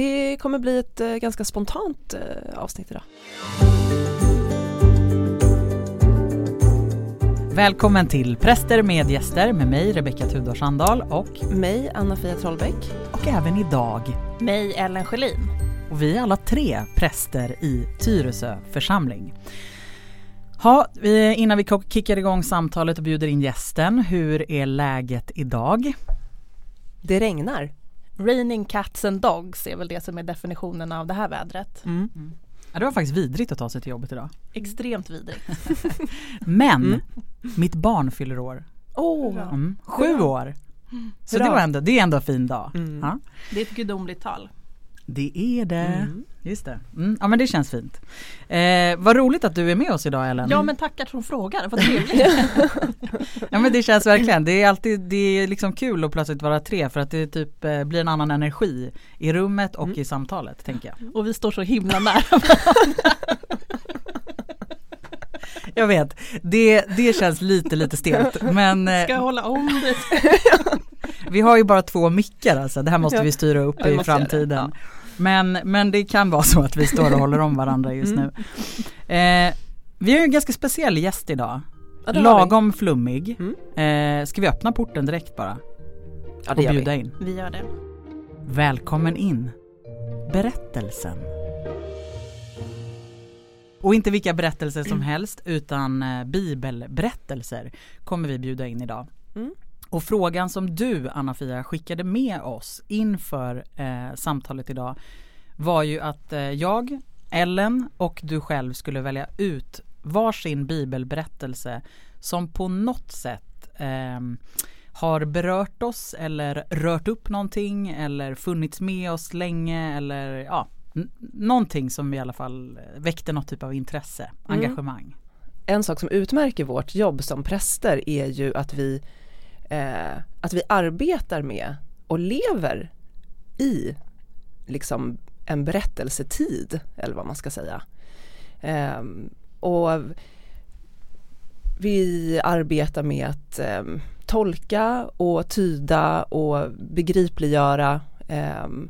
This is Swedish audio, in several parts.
Det kommer bli ett eh, ganska spontant eh, avsnitt idag. Välkommen till Präster med gäster med mig Rebecka Tudor Sandahl och Mig, Anna-Fia Trollbäck. och även idag. Mig, Ellen Sjölin. Och vi är alla tre präster i Tyresö församling. Ha, innan vi kickar igång samtalet och bjuder in gästen, hur är läget idag? Det regnar. Raining cats and dogs är väl det som är definitionen av det här vädret. Ja, det var faktiskt vidrigt att ta sig till jobbet idag. Extremt vidrigt. Men Mm. mitt barn fyller år. Mm, sju år. Så Hurra. det, var ändå, det är ändå en fin dag. Mm. Ja, Det är ett gudomligt tal. Det är det. Mm. Just det. Mm, ja men det känns fint. Eh, vad roligt att du är med oss idag Ellen. Ja men tackar som frågar, vad trevligt. Ja men det känns verkligen, det är alltid, det är liksom kul att plötsligt vara tre för att det typ eh, blir en annan energi i rummet och i samtalet tänker jag. Och vi står så himla nära. Jag vet, det, det känns lite lite stelt men eh, Ska jag hålla om det? vi har ju bara två mickar alltså, det här måste vi styra upp Ja, i framtiden. Men, men det kan vara så att vi står och håller om varandra just nu. Eh, vi har en ganska speciell gäst idag. Ja. Lagom flummig. Mm. Eh, ska vi öppna porten direkt bara? Ja, och det gör bjuda vi. in? Vi gör det. Välkommen in. Berättelsen. Och inte vilka berättelser som helst utan eh, bibelberättelser kommer vi bjuda in idag. Mm. Och frågan som du Anna-Fia skickade med oss inför eh, samtalet idag var ju att eh, jag, Ellen och du själv skulle välja ut varsin bibelberättelse som på något sätt ehm, har berört oss eller rört upp någonting eller funnits med oss länge eller ja, någonting som i alla fall väckte något typ av intresse, Mm. engagemang. En sak som utmärker vårt jobb som präster är ju att vi, eh, att vi arbetar med och lever i liksom en berättelsetid eller vad man ska säga. Eh, och vi arbetar med att eh, tolka och tyda och begripliggöra ehm,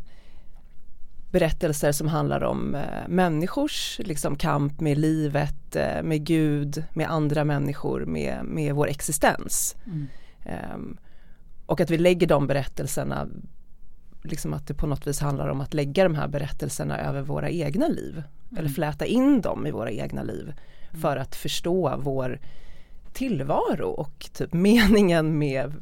berättelser som handlar om eh, människors liksom, kamp med livet, eh, med Gud, med andra människor, med, med vår existens. Mm. Ehm, och att vi lägger de berättelserna, liksom att det på något vis handlar om att lägga de här berättelserna över våra egna liv. Eller fläta in dem i våra egna liv. För att förstå vår tillvaro och typ meningen med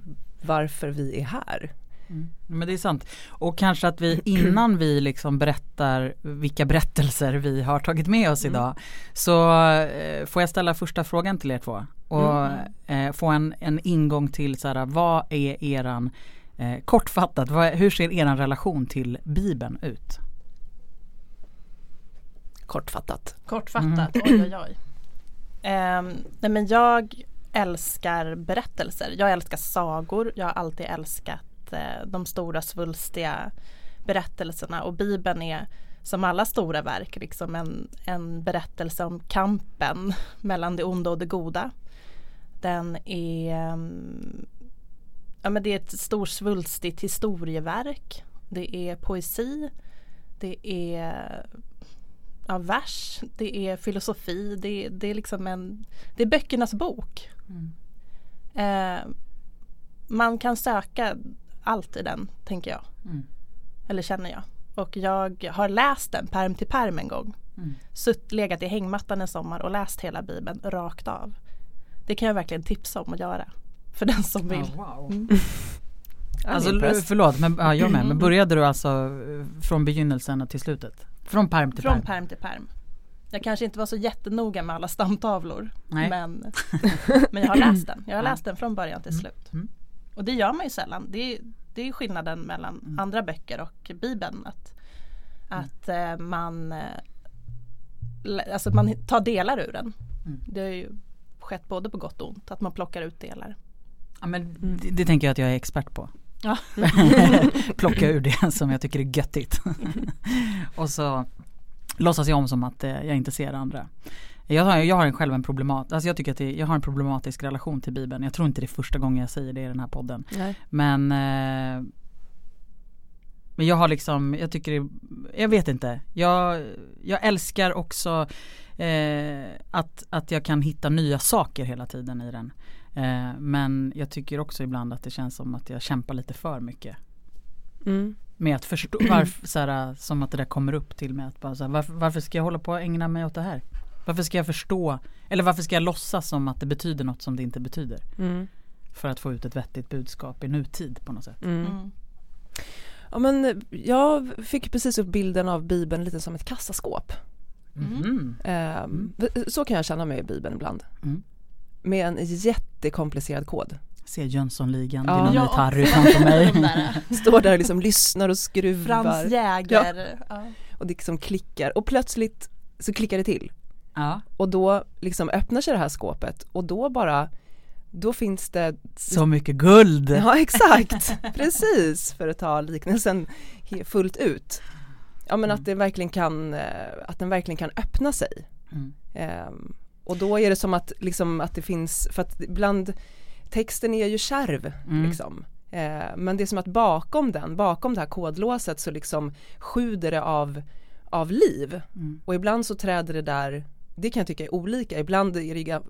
varför vi är här. Mm. Men det är sant. Och kanske att vi innan vi liksom berättar vilka berättelser vi har tagit med oss idag så eh, får jag ställa första frågan till er två och eh, få en, en ingång till så här, vad är eran eh, kortfattat, vad, hur ser eran relation till Bibeln ut? Kortfattat. Kortfattat, oj oj oj. Ehm, nej men jag älskar berättelser. Jag älskar sagor. Jag har alltid älskat eh, de stora svulstiga berättelserna och Bibeln är som alla stora verk liksom en, en berättelse om kampen mellan det onda och det goda. Den är ehm, ja, men det är ett storsvulstigt historieverk. Det är poesi. Det är ja, vers, det är filosofi, det, det är liksom en Det är böckernas bok. Eh, man kan söka allt i den, tänker jag. Mm. Eller känner jag. Och jag har läst den perm till perm en gång. Mm. Sutt, legat i hängmattan en sommar och läst hela bibeln rakt av. Det kan jag verkligen tipsa om att göra. För den som vill. wow. I'm Alltså förlåt, men ja, jag med. Men började du alltså eh, från begynnelsen till slutet? Från perm till Från perm? perm till perm. Jag kanske inte var så jättenoga med alla stamtavlor. Nej. Men, men jag har läst den. Jag har läst den från början till slut. Mm. Och det gör man ju sällan. Det är, det är skillnaden mellan Mm. andra böcker och Bibeln. Att, att eh, man, eh, alltså man tar delar ur den. Mm. Det har ju skett både på gott och ont. Att man plockar ut delar. Ja, men det, det tänker jag att jag är expert på. Ja. Plocka ur det som jag tycker är göttigt. och så låtsas jag om som att eh, jag inte ser andra. Jag har, jag har en själv en problemat, alltså jag tycker att det, jag har en problematisk relation till Bibeln. Jag tror inte det är första gången jag säger det i den här podden. Nej. Men eh, men jag har liksom, jag tycker det, jag vet inte. Jag, jag älskar också eh, att, att jag kan hitta nya saker hela tiden i den. Eh, men jag tycker också ibland att det känns som att jag kämpar lite för mycket. Mm. Med att förstå, varför, såhär, som att det där kommer upp till mig. Att bara, såhär, varför, varför ska jag hålla på och ägna mig åt det här? Varför ska jag förstå, eller varför ska jag låtsas som att det betyder något som det inte betyder? Mm. För att få ut ett vettigt budskap i nutid på något sätt. Mm. Mm. Ja men jag fick precis upp bilden av Bibeln lite som ett kassaskåp. Mhm. Ehm, Så kan jag känna mig i Bibeln ibland. Mm. Med en jättekomplicerad kod. Ser Jönssonligan, Ja. Dynamit-Harry Ja. framför mig. De där. Står där och liksom lyssnar och skruvar. Frans Jäger. Ja. Och det liksom klickar och plötsligt så klickar det till. Ja. Och då liksom öppnar sig det här skåpet och då bara då finns det Så mycket guld! Ja exakt, precis för att ta liknelsen fullt ut. Ja men att det verkligen kan, eh, att den verkligen kan öppna sig. Mm. Ehm, och då är det som att, liksom, att det finns, för att ibland texten är ju kärv Mm. liksom. Eh, men det är som att bakom den, bakom det här kodlåset så liksom sjuder det av, av liv. Mm. Och ibland så träder det där, det kan jag tycka är olika, ibland är det,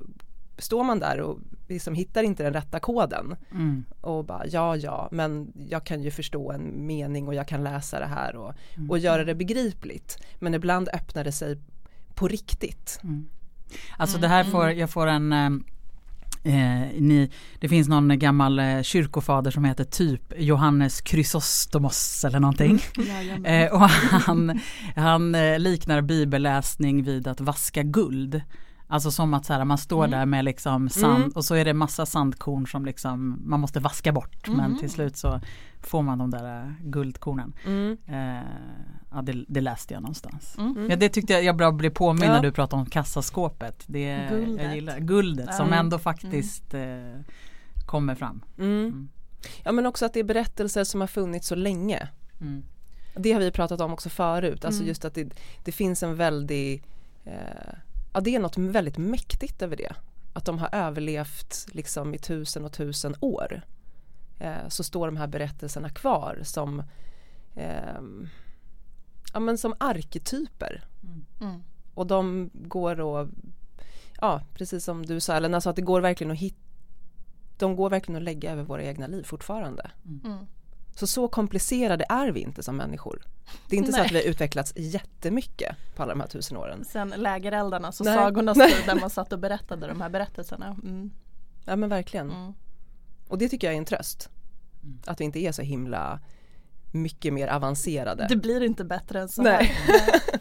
står man där och liksom hittar inte den rätta koden Mm. och bara ja ja men jag kan ju förstå en mening och jag kan läsa det här och, Mm. och göra det begripligt. Men ibland öppnar det sig på riktigt. Mm. Alltså det här får, jag får en eh, ni, det finns någon gammal eh, kyrkofader som heter typ Johannes Chrysostomos eller någonting. Eh, och han, han eh, liknar bibelläsning vid att vaska guld. Alltså som att så här, man står Mm. där med liksom sand Mm. och så är det massa sandkorn som liksom man måste vaska bort. Men Mhm. till slut så får man de där eh, guldkornen. Mm. Eh, ja, det, det läste jag någonstans. Mm. Ja, det tyckte jag, jag bra blev påminn Ja. när du pratade om kassaskåpet. Det, Guldet. Jag gillar guldet som ändå faktiskt eh, kommer fram. Mm. Mm. Ja men också att det är berättelser som har funnits så länge. Mm. Det har vi pratat om också förut, alltså Mm. just att det, det finns en väldig, eh, ja det är något väldigt mäktigt över det. Att de har överlevt liksom i tusen och tusen år. Eh, så står de här berättelserna kvar som, ehm, ja men som arketyper. Mm. Och de går att, ja precis som du sa Ellen, alltså att det går verkligen att hitta de går verkligen att lägga över våra egna liv fortfarande. Mm. Så så komplicerade är vi inte som människor. Det är inte så Nej. att vi har utvecklats jättemycket på alla de här tusen åren. Sen lägereldarnas och Nej. sagornas tid där man satt och berättade de här berättelserna. Mm. Ja men verkligen. Mm. Och det tycker jag är en tröst. Mm. Att vi inte är så himla mycket mer avancerade. Det blir inte bättre än så Nej. här.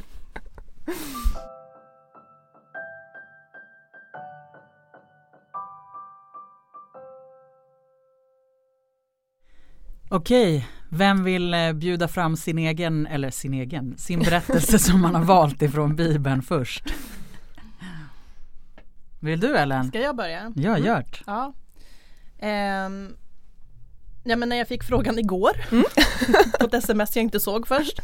Okej, vem vill eh, bjuda fram sin egen, eller sin egen, sin berättelse som man har valt ifrån Bibeln först? Vill du Ellen? Ska jag börja? Ja, gjort. Ja. Ehm, ja men när jag fick frågan igår på ett sms jag inte såg först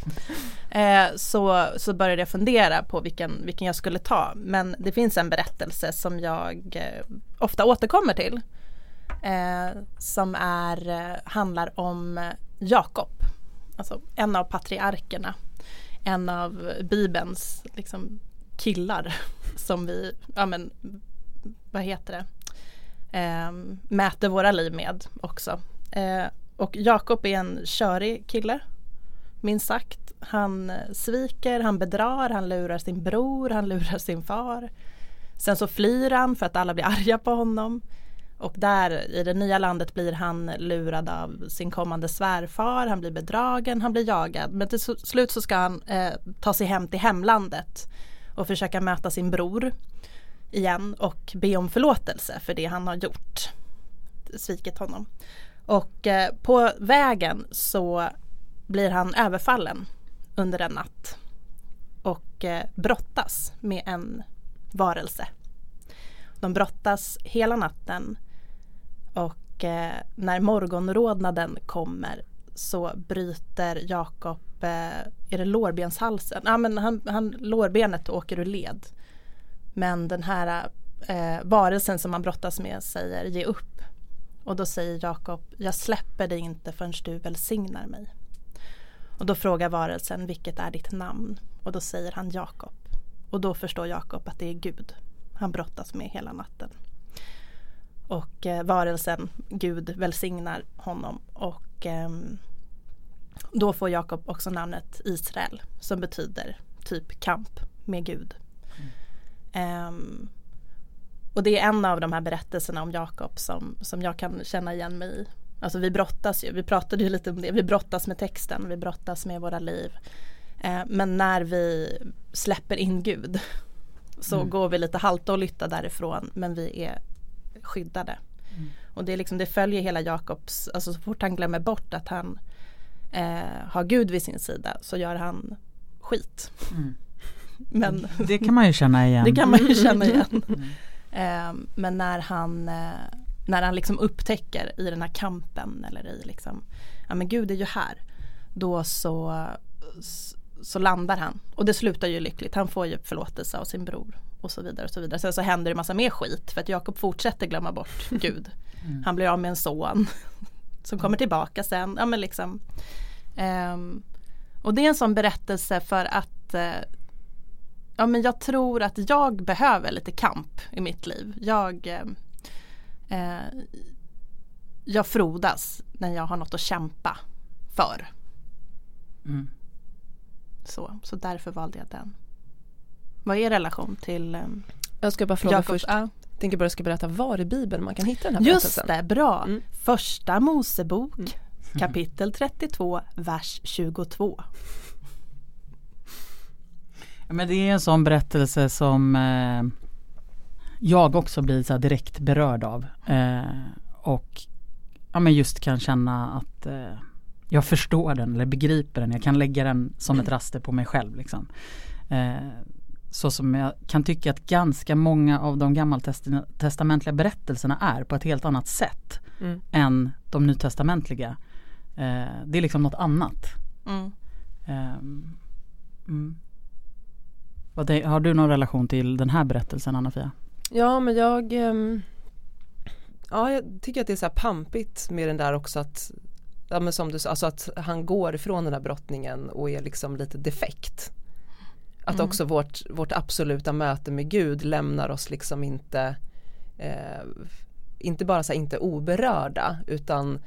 eh, så, så började jag fundera på vilken, vilken jag skulle ta. Men det finns en berättelse som jag eh, ofta återkommer till. Eh, som är, eh, handlar om eh, Jakob. Alltså en av patriarkerna. En av Bibelns liksom, killar som vi, ja men vad heter det? eh, mäter våra liv med också. Eh, och Jakob är en körig kille, minst sagt. Han eh, sviker, han bedrar, han lurar sin bror, han lurar sin far. Sen så flyr han för att alla blir arga på honom. Och där i det nya landet blir han lurad av sin kommande svärfar, han blir bedragen, han blir jagad. Men till slut så ska han eh, ta sig hem till hemlandet och försöka möta sin bror igen och be om förlåtelse för det han har gjort. Svikit honom. Och eh, på vägen så blir han överfallen under en natt. Och eh, brottas med en varelse. De brottas hela natten och eh, när morgonrodnaden kommer så bryter Jakob, eh, är det lårbenshalsen? Ja men han, han, lårbenet åker ur led. Men den här eh, varelsen som han brottas med säger ge upp. Och då säger Jakob, jag släpper dig inte förrän du välsignar mig. Och då frågar varelsen vilket är ditt namn? Och då säger han Jakob. Och då förstår Jakob att det är Gud han brottas med hela natten. Och eh, varelsen Gud välsignar honom och eh, då får Jakob också namnet Israel som betyder typ kamp med Gud. Mm. Um, och det är en av de här berättelserna om Jakob som, som jag kan känna igen mig i. Alltså vi brottas ju, vi pratade ju lite om det, vi brottas med texten, vi brottas med våra liv. Eh, men när vi släpper in Gud så mm. går vi lite halta och lytta därifrån men vi är skyddade. Mm. Och det, är liksom, det följer hela Jakobs, alltså så fort han glömmer bort att han eh, har Gud vid sin sida så gör han skit. Mm. Men, det kan man ju känna igen. Det kan man ju känna igen. Eh, men när han, eh, när han liksom upptäcker i den här kampen eller i liksom, ja men Gud är ju här. Då så, så landar han. Och det slutar ju lyckligt. Han får ju förlåtelse av sin bror. Och så vidare och så vidare. Sen så händer det massa mer skit för att Jakob fortsätter glömma bort Gud. Mm. Han blir av med en son. Som kommer tillbaka sen. Ja men liksom. Um, och det är en sån berättelse för att uh, Ja men jag tror att jag behöver lite kamp i mitt liv. Jag uh, uh, Jag frodas när jag har något att kämpa för. Mm. Så, så därför valde jag den. Vad är relation till um, Jag ska bara fråga Jacob, först. Jag tänker bara ska berätta var i Bibeln man kan hitta den här Just berättelsen. Just det, bra. Mm. Första Mosebok mm. kapitel 32, vers 22. men det är en sån berättelse som eh, jag också blir så direkt berörd av. Eh, och ja, men just kan känna att eh, jag förstår den eller begriper den. Jag kan lägga den som ett raster på mig själv. Liksom. Så som jag kan tycka att ganska många av de gammaltestamentliga berättelserna är på ett helt annat sätt mm. än de nytestamentliga. Eh, det är liksom något annat. Mm. Eh, mm. har du någon relation till den här berättelsen Anna-Fia? Ja men jag ehm, Ja jag tycker att det är så här pampigt med den där också att ja, men som du sa, alltså att han går ifrån den här brottningen och är liksom lite defekt. Att mm. också vårt, vårt absoluta möte med Gud lämnar oss liksom inte eh, inte bara så här, inte oberörda utan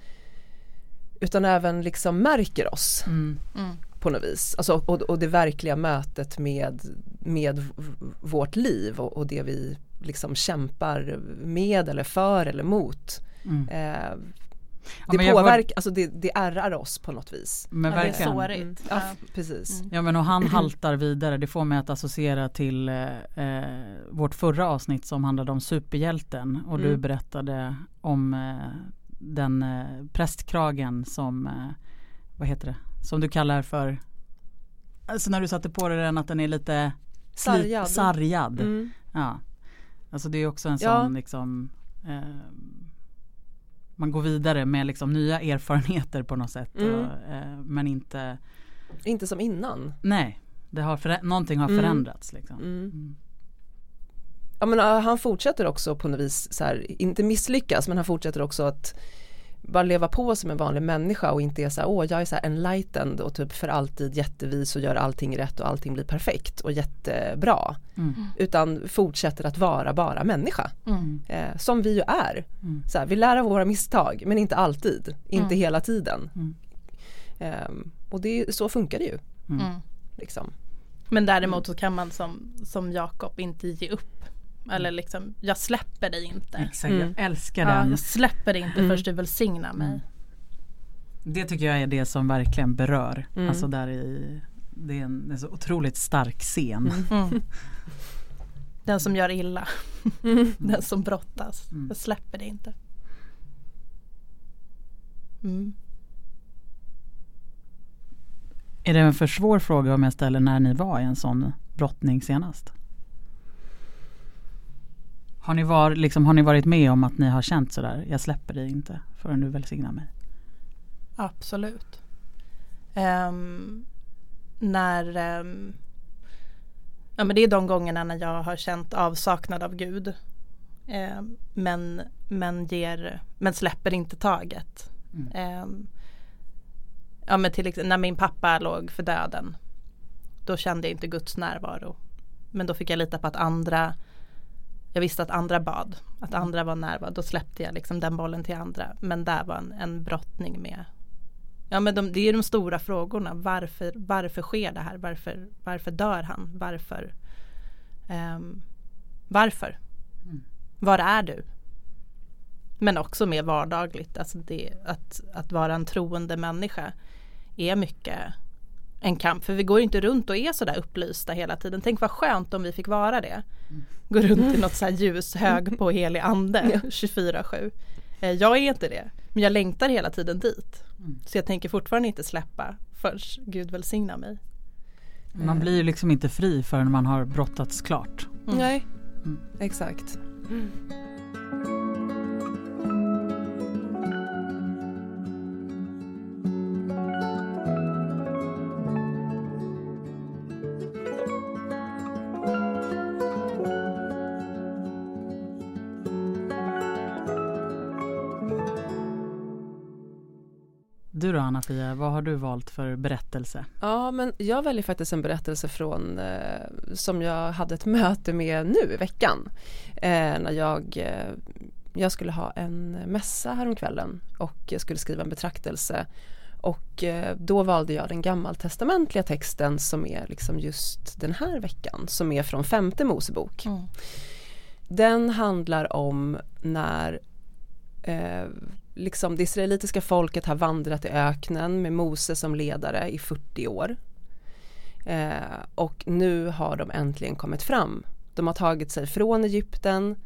utan även liksom märker oss mm. Mm. på något vis. Alltså, och, och det verkliga mötet med, med vårt liv och, och det vi liksom kämpar med eller för eller mot. Mm. Eh, det ja, påverkar, alltså det, det ärrar oss på något vis. Men ja, verkligen. Det är sårigt. Mm. Ja, precis. Mm. Ja men och han haltar vidare, det får mig att associera till eh, eh, vårt förra avsnitt som handlade om superhjälten och mm. du berättade om eh, den eh, prästkragen som, eh, vad heter det, som du kallar för, alltså när du satte på dig den att den är lite sargad. sargad. Mm. Ja. Alltså det är också en sån liksom eh, man går vidare med liksom nya erfarenheter på något sätt. Mm. Och, eh, men inte Inte som innan. Nej, det har någonting har mm. förändrats liksom. Mm. mm. Ja men han fortsätter också på något vis så här, inte misslyckas men han fortsätter också att bara leva på som en vanlig människa och inte är så här, åh jag är så här enlightened och typ för alltid jättevis och gör allting rätt och allting blir perfekt och jättebra. Mm. Utan fortsätter att vara bara människa. Mm. Eh, som vi ju är. Mm. Så här, vi lär av våra misstag men inte alltid, inte mm. hela tiden. Eh, och det, så funkar det ju. Mm. Liksom. Men däremot så kan man som, som Jakob inte ge upp eller liksom, jag släpper dig inte. Exakt, mm. jag älskar den. Ja, jag släpper dig inte mm. först du välsignar mig. Mm. Det tycker jag är det som verkligen berör. Mm. Alltså där i, det är en, en så otroligt stark scen. Mm. Mm. Den som gör illa. Den som brottas. Jag släpper dig inte. Är det en för svår fråga om jag ställer när ni var i en sån brottning senast? Har ni, var, liksom, har ni varit med om att ni har känt sådär, jag släpper dig inte förrän du välsignar mig? Absolut. Um, när um, Ja men det är de gångerna när jag har känt avsaknad av Gud. Um, men, men, ger, men släpper inte taget. Mm. ja men till exempel när min pappa låg för döden. Då kände jag inte Guds närvaro. Men då fick jag lita på att andra jag visste att andra bad, att andra var närvarande. Då släppte jag liksom den bollen till andra. Men där var en, en brottning med Ja men de, det är de stora frågorna. Varför, varför sker det här? Varför, varför dör han? Varför? Um, varför? Mm. Var är du? Men också mer vardagligt. Alltså det, att, att vara en troende människa är mycket en kamp. För vi går inte runt och är sådär upplysta hela tiden. Tänk vad skönt om vi fick vara det. Gå runt i något så här ljushög på helig ande 24-7. Eh, jag är inte det. Men jag längtar hela tiden dit. Mm. Så jag tänker fortfarande inte släppa förrän Gud välsignar mig. Man blir ju liksom inte fri förrän man har brottats klart. Mm. Nej, mm. exakt. Mm. Anna-Fia, vad har du valt för berättelse? Ja men jag väljer faktiskt en berättelse från eh, som jag hade ett möte med nu i veckan. Eh, när jag, eh, jag skulle ha en mässa häromkvällen och jag skulle skriva en betraktelse och eh, då valde jag den gammaltestamentliga texten som är liksom just den här veckan som är från femte Mosebok. Mm. Den handlar om när eh, liksom det israelitiska folket har vandrat i öknen med Mose som ledare i 40 år. Eh, och nu har de äntligen kommit fram. De har tagit sig från Egypten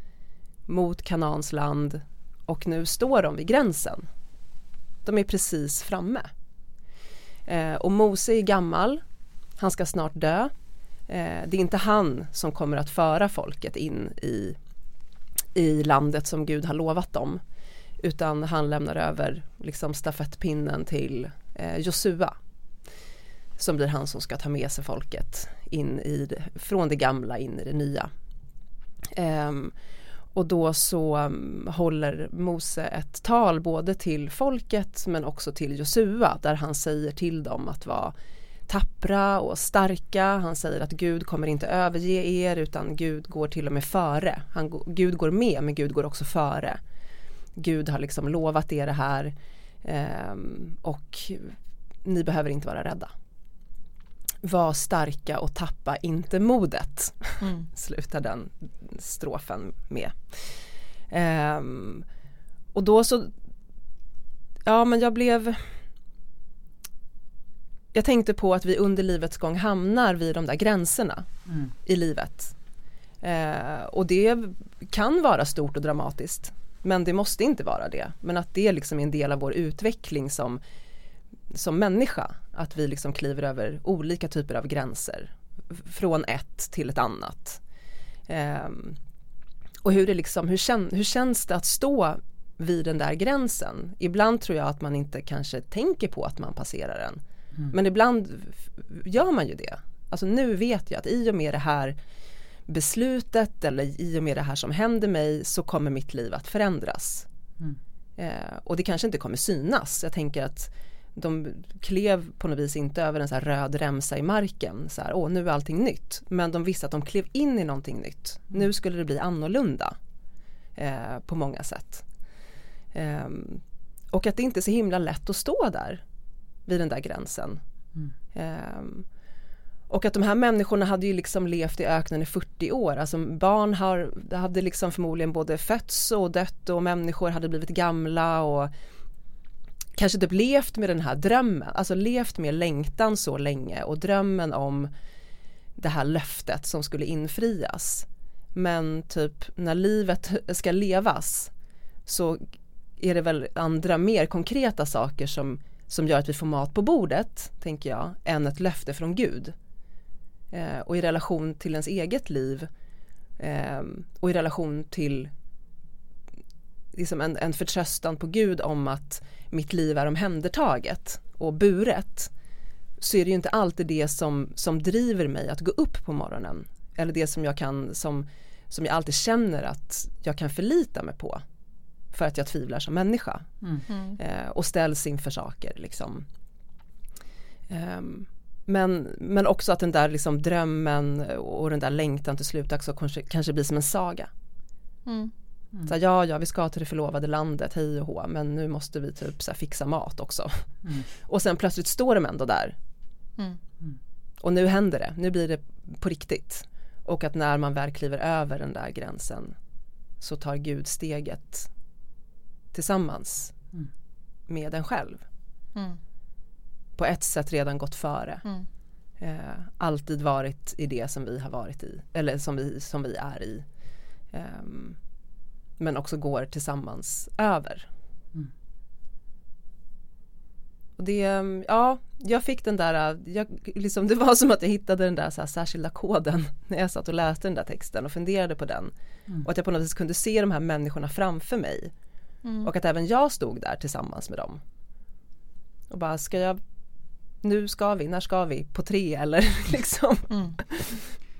mot Kanans land och nu står de vid gränsen. De är precis framme. Eh, och Mose är gammal, han ska snart dö. Eh, det är inte han som kommer att föra folket in i, i landet som Gud har lovat dem utan han lämnar över liksom stafettpinnen till eh, Josua som blir han som ska ta med sig folket in i det, från det gamla in i det nya. Um, och då så um, håller Mose ett tal både till folket men också till Josua där han säger till dem att vara tappra och starka. Han säger att Gud kommer inte överge er utan Gud går till och med före. Han, Gud går med men Gud går också före. Gud har liksom lovat er det här eh, och ni behöver inte vara rädda. Var starka och tappa inte modet, mm. slutar den strofen med. Eh, och då så, ja men jag blev jag tänkte på att vi under livets gång hamnar vid de där gränserna mm. i livet. Eh, och det kan vara stort och dramatiskt. Men det måste inte vara det. Men att det liksom är en del av vår utveckling som, som människa. Att vi liksom kliver över olika typer av gränser. Från ett till ett annat. Um, och hur, det liksom, hur, kän, hur känns det att stå vid den där gränsen? Ibland tror jag att man inte kanske tänker på att man passerar den. Mm. Men ibland gör man ju det. Alltså nu vet jag att i och med det här beslutet eller i och med det här som händer mig så kommer mitt liv att förändras. Mm. Eh, och det kanske inte kommer synas. Jag tänker att de klev på något vis inte över en så röd remsa i marken. Så här, åh nu är allting nytt. Men de visste att de klev in i någonting nytt. Mm. Nu skulle det bli annorlunda. Eh, på många sätt. Eh, och att det inte är så himla lätt att stå där vid den där gränsen. Mm. Och att de här människorna hade ju liksom levt i öknen i 40 år, alltså barn har, hade liksom förmodligen både fötts och dött och människor hade blivit gamla och kanske typ levt med den här drömmen, alltså levt med längtan så länge och drömmen om det här löftet som skulle infrias. Men typ när livet ska levas så är det väl andra mer konkreta saker som, som gör att vi får mat på bordet, tänker jag, än ett löfte från Gud eh, och i relation till ens eget liv eh, och i relation till liksom en, en förtröstan på Gud om att mitt liv är omhändertaget och buret så är det ju inte alltid det som, som driver mig att gå upp på morgonen eller det som jag kan som, som jag alltid känner att jag kan förlita mig på för att jag tvivlar som människa mm. mm. eh, och ställs inför saker liksom Um, men, men också att den där liksom drömmen och den där längtan till slut också kanske, kanske blir som en saga. Mm. Mm. Så här, ja, ja, vi ska till det förlovade landet, hej och hå, men nu måste vi typ så här, fixa mat också. Mm. Och sen plötsligt står de ändå där. Mm. mm. Och nu händer det, nu blir det på riktigt. Och att när man väl kliver över den där gränsen så tar Gud steget tillsammans mm. med en själv. Mm. På ett sätt redan gått före. Eh, alltid varit i det som vi har varit i, eller som vi, som vi är i. Um, men också går tillsammans över. Mm. Och det, ja, jag fick den där, jag, liksom, det var som att jag hittade den där så här, särskilda koden när jag satt och läste den där texten och funderade på den. Mm. Och att jag på något vis kunde se de här människorna framför mig. Mm. Och att även jag stod där tillsammans med dem. Och bara, ska jag, nu ska vi, när ska vi, på tre eller liksom. Mm.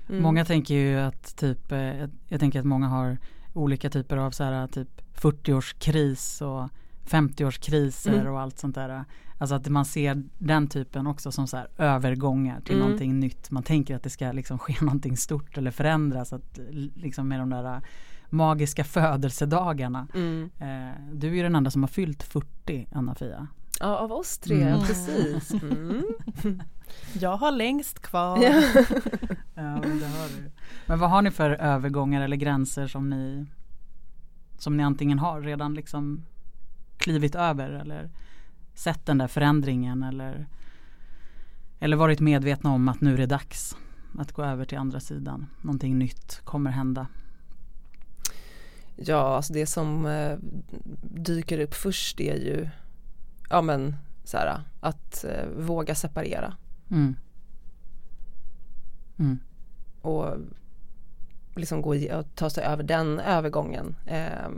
mm. Många tänker ju att typ, eh, jag tänker att många har olika typer av så här typ 40-årskris och 50-årskriser mm. och allt sånt där. Alltså att man ser den typen också som så här övergångar till mm. någonting nytt. Man tänker att det ska liksom ske någonting stort eller förändras. Att, liksom med de där magiska födelsedagarna. Mm. Eh, du är ju den enda som har fyllt 40 Anna-Fia. Ja av oss tre, mm. precis. Mm. Jag har längst kvar. ja, men, det har du. men vad har ni för övergångar eller gränser som ni som ni antingen har redan liksom klivit över eller sett den där förändringen eller eller varit medvetna om att nu är det dags att gå över till andra sidan. Någonting nytt kommer hända. Ja, alltså det som eh, dyker upp först är ju ja men så här, att eh, våga separera. Mm. Mm. Och liksom gå och ta sig över den övergången. Eh,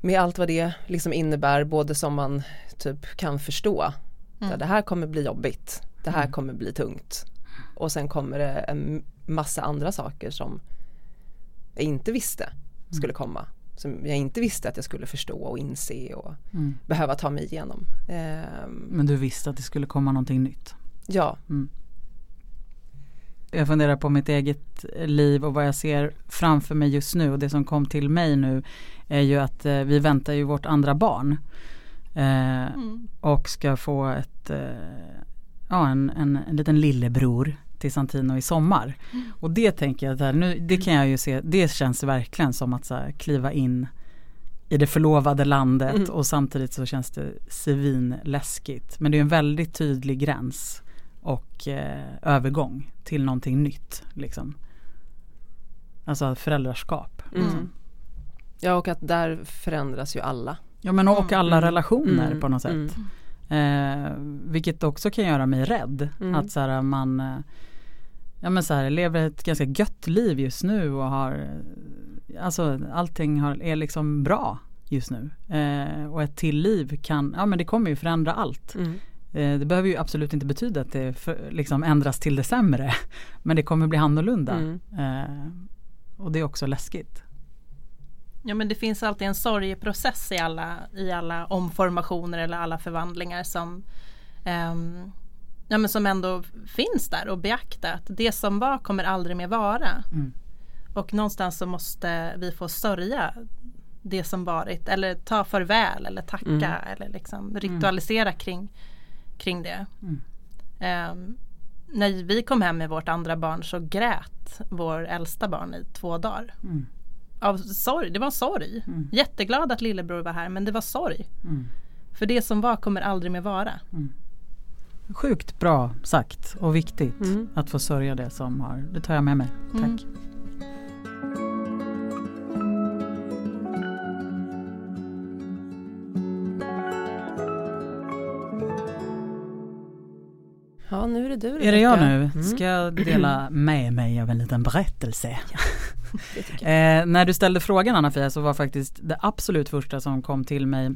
med allt vad det liksom innebär både som man typ kan förstå. Mm. Det här kommer bli jobbigt. Det här mm. kommer bli tungt. Och sen kommer det en massa andra saker som jag inte visste skulle mm. komma som jag inte visste att jag skulle förstå och inse och mm. behöva ta mig igenom. Um, Men du visste att det skulle komma någonting nytt? Ja. Mm. Jag funderar på mitt eget liv och vad jag ser framför mig just nu och det som kom till mig nu är ju att eh, vi väntar ju vårt andra barn. Eh, mm. Och ska få ett, eh, ja en, en, en liten lillebror till Santino i sommar. Mm. Och det tänker jag, där, nu, det kan jag ju se, det känns verkligen som att så här, kliva in i det förlovade landet mm. och samtidigt så känns det svinläskigt. Men det är en väldigt tydlig gräns och eh, övergång till någonting nytt. Liksom. Alltså föräldraskap. Mm. Liksom. Ja och att där förändras ju alla. Ja men och alla mm. relationer mm. på något sätt. Mm. Eh, vilket också kan göra mig rädd. Att så här, man eh, ja men så här, lever ett ganska gött liv just nu och har Alltså allting har, är liksom bra just nu. Eh, och ett till liv kan, ja men det kommer ju förändra allt. Mm. Eh, det behöver ju absolut inte betyda att det för, liksom ändras till det sämre. Men det kommer bli annorlunda. Mm. Eh, och det är också läskigt. Ja men det finns alltid en sorgeprocess i alla, i alla omformationer eller alla förvandlingar som um, ja, men som ändå finns där och beakta att det som var kommer aldrig mer vara. Mm. Och någonstans så måste vi få sörja det som varit eller ta farväl eller tacka mm. eller liksom ritualisera kring, kring det. Um, när vi kom hem med vårt andra barn så grät vår äldsta barn i två dagar. Mm. Av sorg, det var sorg. Mm. Jätteglad att lillebror var här men det var sorg. Mm. För det som var kommer aldrig mer vara. Mm. Sjukt bra sagt och viktigt mm. att få sörja det som har, det tar jag med mig. Tack. Mm. Ja, nu är det du Rebecka. Är det jag nu? Mm. Ska jag dela med mig av en liten berättelse? Ja, eh, när du ställde frågan Anna-Fia så var faktiskt det absolut första som kom till mig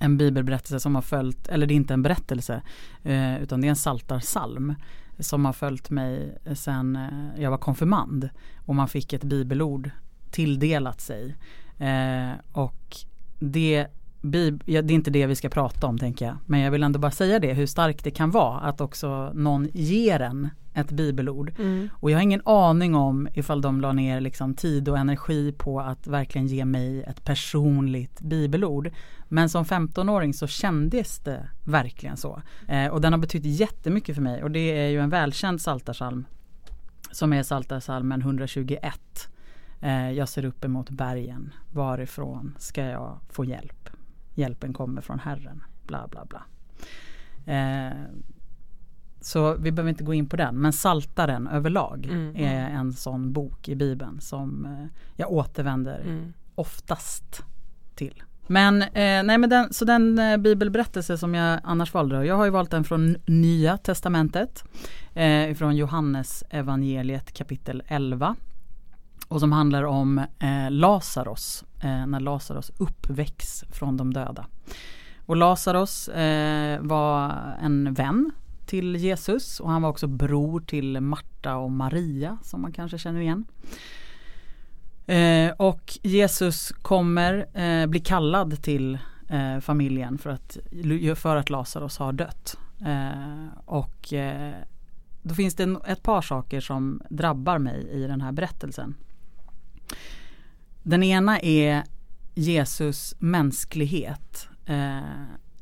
en bibelberättelse som har följt, eller det är inte en berättelse eh, utan det är en saltarsalm som har följt mig sen eh, jag var konfirmand och man fick ett bibelord tilldelat sig. Eh, och det Bib ja, det är inte det vi ska prata om tänker jag. Men jag vill ändå bara säga det hur starkt det kan vara att också någon ger en ett bibelord. Mm. Och jag har ingen aning om ifall de la ner liksom tid och energi på att verkligen ge mig ett personligt bibelord. Men som 15-åring så kändes det verkligen så. Eh, och den har betytt jättemycket för mig och det är ju en välkänd saltarsalm som är Saltarsalmen 121. Eh, jag ser upp emot bergen, varifrån ska jag få hjälp? Hjälpen kommer från Herren, bla bla bla. Eh, så vi behöver inte gå in på den. Men Saltaren överlag mm, är mm. en sån bok i Bibeln som eh, jag återvänder mm. oftast till. Men, eh, nej, men den, så den eh, bibelberättelse som jag annars valde, jag har ju valt den från Nya Testamentet. Eh, från Johannes evangeliet kapitel 11. Och som handlar om eh, Lazarus, eh, när Lazarus uppväcks från de döda. Och Lazarus eh, var en vän till Jesus och han var också bror till Marta och Maria som man kanske känner igen. Eh, och Jesus kommer eh, bli kallad till eh, familjen för att, för att Lazarus har dött. Eh, och eh, då finns det ett par saker som drabbar mig i den här berättelsen. Den ena är Jesus mänsklighet eh,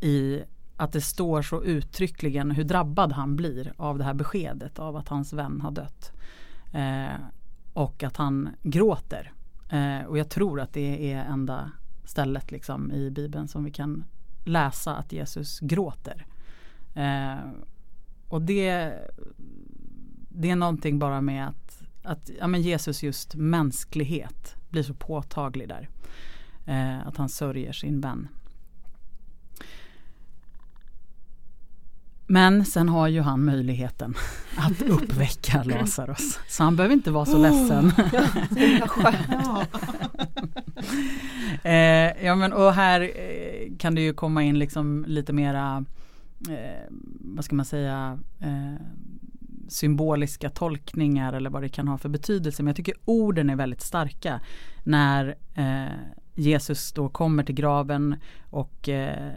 i att det står så uttryckligen hur drabbad han blir av det här beskedet av att hans vän har dött. Eh, och att han gråter. Eh, och jag tror att det är enda stället liksom i Bibeln som vi kan läsa att Jesus gråter. Eh, och det, det är någonting bara med att, att ja, men Jesus just mänsklighet blir så påtaglig där. Eh, att han sörjer sin vän. Men sen har ju han möjligheten att uppväcka Lazarus. Så han behöver inte vara så ledsen. eh, ja men och här eh, kan det ju komma in liksom lite mera, eh, vad ska man säga, eh, symboliska tolkningar eller vad det kan ha för betydelse. Men jag tycker orden är väldigt starka. När eh, Jesus då kommer till graven och eh,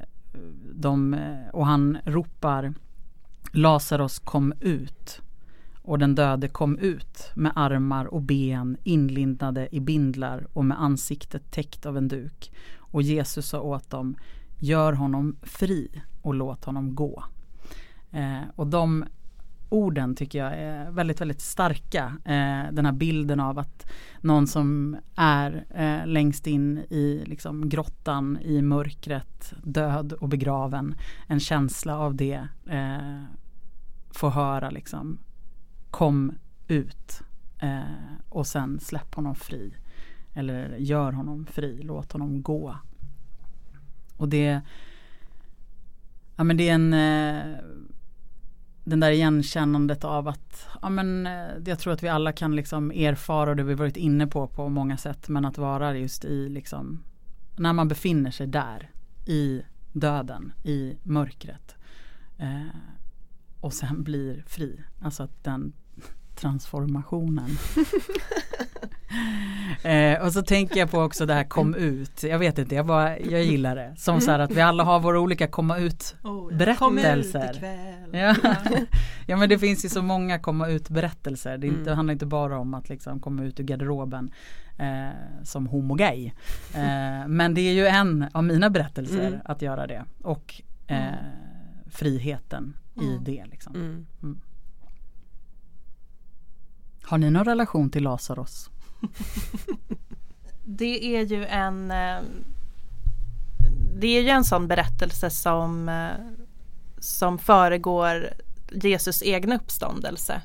de, och han ropar Lazarus kom ut och den döde kom ut med armar och ben inlindade i bindlar och med ansiktet täckt av en duk. Och Jesus sa åt dem Gör honom fri och låt honom gå. Eh, och de orden tycker jag är väldigt, väldigt starka. Eh, den här bilden av att någon som är eh, längst in i liksom, grottan i mörkret, död och begraven. En känsla av det. Eh, få höra liksom kom ut eh, och sen släpp honom fri. Eller gör honom fri, låt honom gå. Och det, ja men det är en eh, den där igenkännandet av att ja, men, eh, jag tror att vi alla kan liksom erfara det vi varit inne på på många sätt men att vara just i liksom när man befinner sig där i döden, i mörkret eh, och sen blir fri. Alltså att den transformationen. eh, och så tänker jag på också det här kom ut. Jag vet inte, jag, bara, jag gillar det. Som så här att vi alla har våra olika komma ut berättelser. Oh, ja. ja men det finns ju så många komma ut berättelser. Det, inte, mm. handlar inte bara om att liksom komma ut ur garderoben eh, som homogay. Eh, men det är ju en av mina berättelser mm. att göra det. Och eh, friheten i mm. det. Liksom. Mm. mm. Har ni någon relation till Lazarus? det är ju en eh, Det är ju en sån berättelse som eh, Som föregår Jesus egna uppståndelse.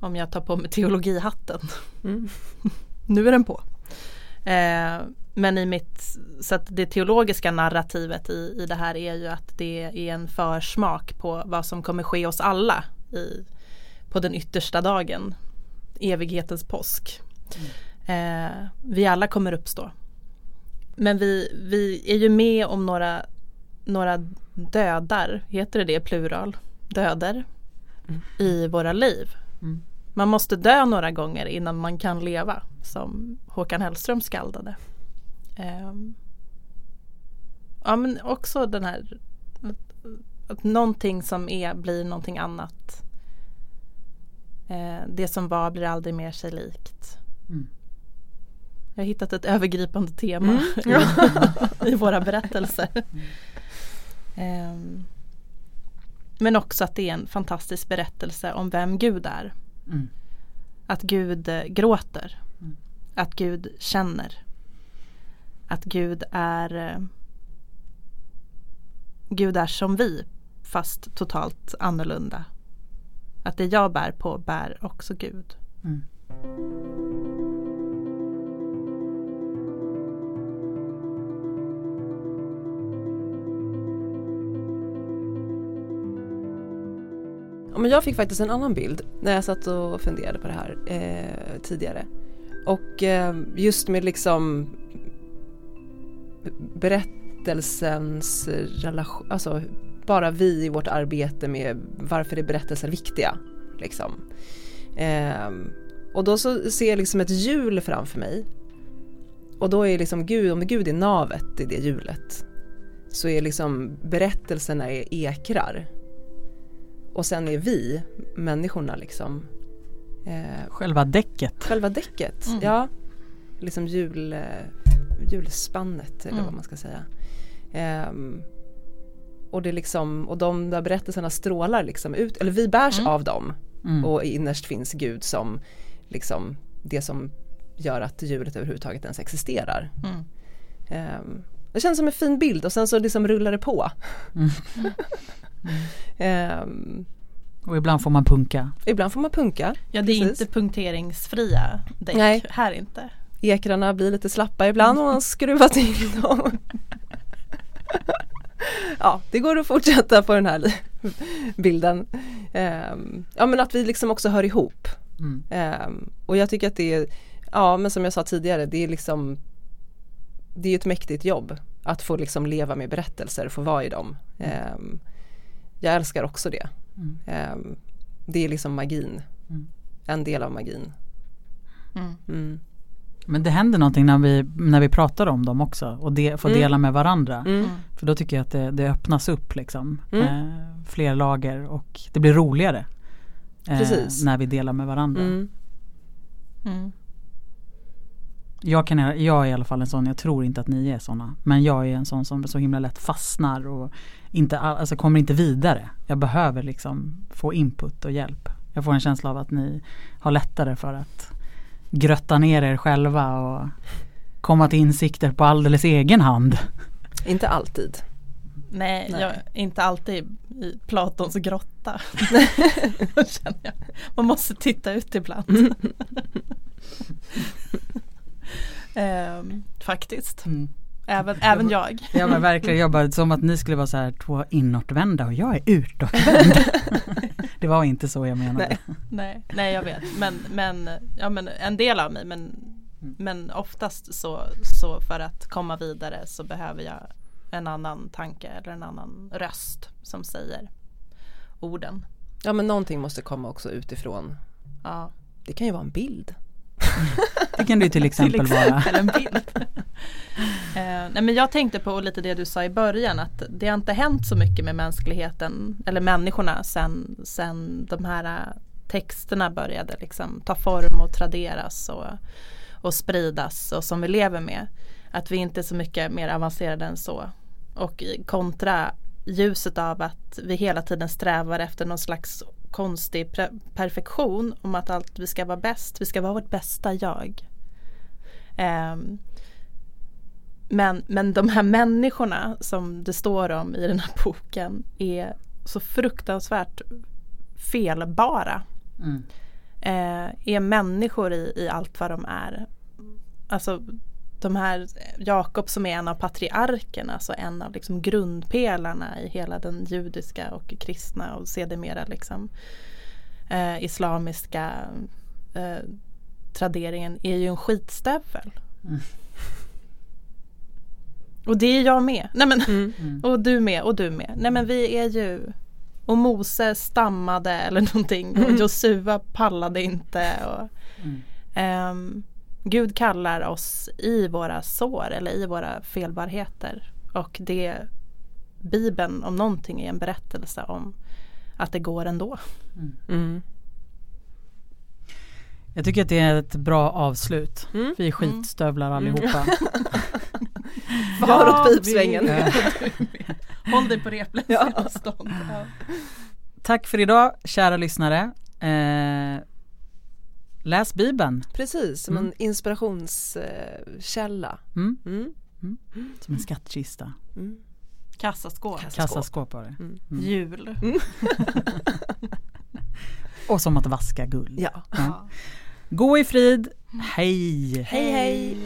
Om jag tar på mig teologihatten. Mm. nu är den på. Eh, men i mitt, så att det teologiska narrativet i, i det här är ju att det är en försmak på vad som kommer ske oss alla i, på den yttersta dagen, evighetens påsk. Mm. Eh, vi alla kommer uppstå. Men vi, vi är ju med om några, några dödar, heter det det plural? Döder mm. i våra liv. Mm. Man måste dö några gånger innan man kan leva som Håkan Hellström skaldade. Um, ja men också den här att, att någonting som är blir någonting annat. Eh, det som var blir aldrig mer sig likt. Mm. Jag har hittat ett övergripande tema Mm. i, i våra berättelser. Ehm, men också att det är en fantastisk berättelse om vem Gud är. Mm. Att Gud eh, gråter. Mm. Att Gud känner. Att Gud är eh, Gud är som vi fast totalt annorlunda. Att det jag bär på bär också Gud. Mm. Ja, men jag fick faktiskt en annan bild när jag satt och funderade på det här eh, tidigare. Och eh, just med liksom berättelsens relation, alltså bara vi i vårt arbete med varför är berättelser viktiga. Liksom. Eh, och då så ser jag liksom ett hjul framför mig. Och då är liksom Gud, om Gud är navet i det hjulet så är liksom berättelserna är ekrar. Och sen är vi, människorna liksom, eh, Själva däcket. själva däcket. Mm. Ja, liksom hjul, eh, hjulspannet eller Mm. vad man ska säga. Ehm, och det liksom, och de där berättelserna strålar liksom ut, eller vi bärs Mm. av dem. Mm. Och innerst finns Gud som liksom det som gör att hjulet överhuvudtaget ens existerar. Mm. Ehm, det känns som en fin bild och sen så liksom rullar det på. Mm. Ehm, Och ibland får man punka. ibland får man punka. Ja det är Precis. inte punkteringsfria däck Nej. här inte. Ekrarna blir lite slappa ibland och man skruvar till dem. ja, det går att fortsätta på den här bilden. Ehm, ja men att vi liksom också hör ihop. Mm. Ehm, och jag tycker att det är, ja men som jag sa tidigare, det är liksom Det är ett mäktigt jobb att få liksom leva med berättelser, få vara i dem. Ehm, jag älskar också det. Mm. Det är liksom magin. Mm. En del av magin. Men det händer någonting när vi, när vi pratar om dem också och det, får Mm. dela med varandra. Mm. Mm. För då tycker jag att det, det öppnas upp liksom. Mm. Eh, fler lager och det blir roligare. eh, Precis. När vi delar med varandra. Mm. Mm. Jag, kan, jag är i alla fall en sån, jag tror inte att ni är såna. Men jag är en sån som så himla lätt fastnar och inte, all- alltså kommer inte vidare. Jag behöver liksom få input och hjälp. Jag får en känsla av att ni har lättare för att grötta ner er själva och komma till insikter på alldeles egen hand. Inte alltid. Nej, Nej. jag inte alltid i Platons grotta. Känner jag. Man måste titta ut ibland. Ehm, faktiskt. Även, även jag. Ja men verkligen, jag bara, som att ni skulle vara så här två inåtvända och jag är utåtvänd. det var inte så jag menade. Nej. Nej, nej jag vet. Men, men, ja, men en del av mig. Men, Mm. men oftast så, så för att komma vidare så behöver jag en annan tanke eller en annan röst som säger orden. Ja men någonting måste komma också utifrån. Ja, Det kan ju vara en bild. Det kan ju till exempel, vara. exempel en bild. eh, nej men jag tänkte på lite det du sa i början att det har inte hänt så mycket med mänskligheten eller människorna sen, sen de här eh, texterna började liksom ta form och traderas och, och spridas och som vi lever med. Att vi inte är så mycket mer avancerade än så. Och kontra ljuset av att vi hela tiden strävar efter någon slags konstig perfektion om att allt vi ska vara bäst, vi ska vara vårt bästa jag. Ehm, men, men de här människorna som det står om i den här boken är så fruktansvärt felbara. Mm. Eh, är människor i, i allt vad de är. Alltså de här Jakob som är en av patriarkerna, alltså en av liksom grundpelarna i hela den judiska och kristna och sedermera liksom eh, islamiska eh, traderingen är ju en skitstövel. Mm. Och det är jag med. Nej men, Mm. och du med och du med. Nej men vi är ju och Mose stammade eller någonting och Mm. Josua pallade inte. Och, Mm. ehm, Gud kallar oss i våra sår eller i våra felbarheter Och det Bibeln om någonting är en berättelse om att det går ändå. Mm. Jag tycker att det är ett bra avslut. Mm. Vi är skitstövlar allihopa. Far åt vi- pipsvängen. Håll dig på replängds avstånd. Ja. Tack för idag kära lyssnare. Eh, läs Bibeln Precis, som Mm. en inspirationskälla. mm, Mm. som en skattkista. Mm. Kassaskåp. Kassaskåp var det. Mm. Jul. Och som att vaska guld. Ja. Ja. Gå i frid. Hej! Hej hej!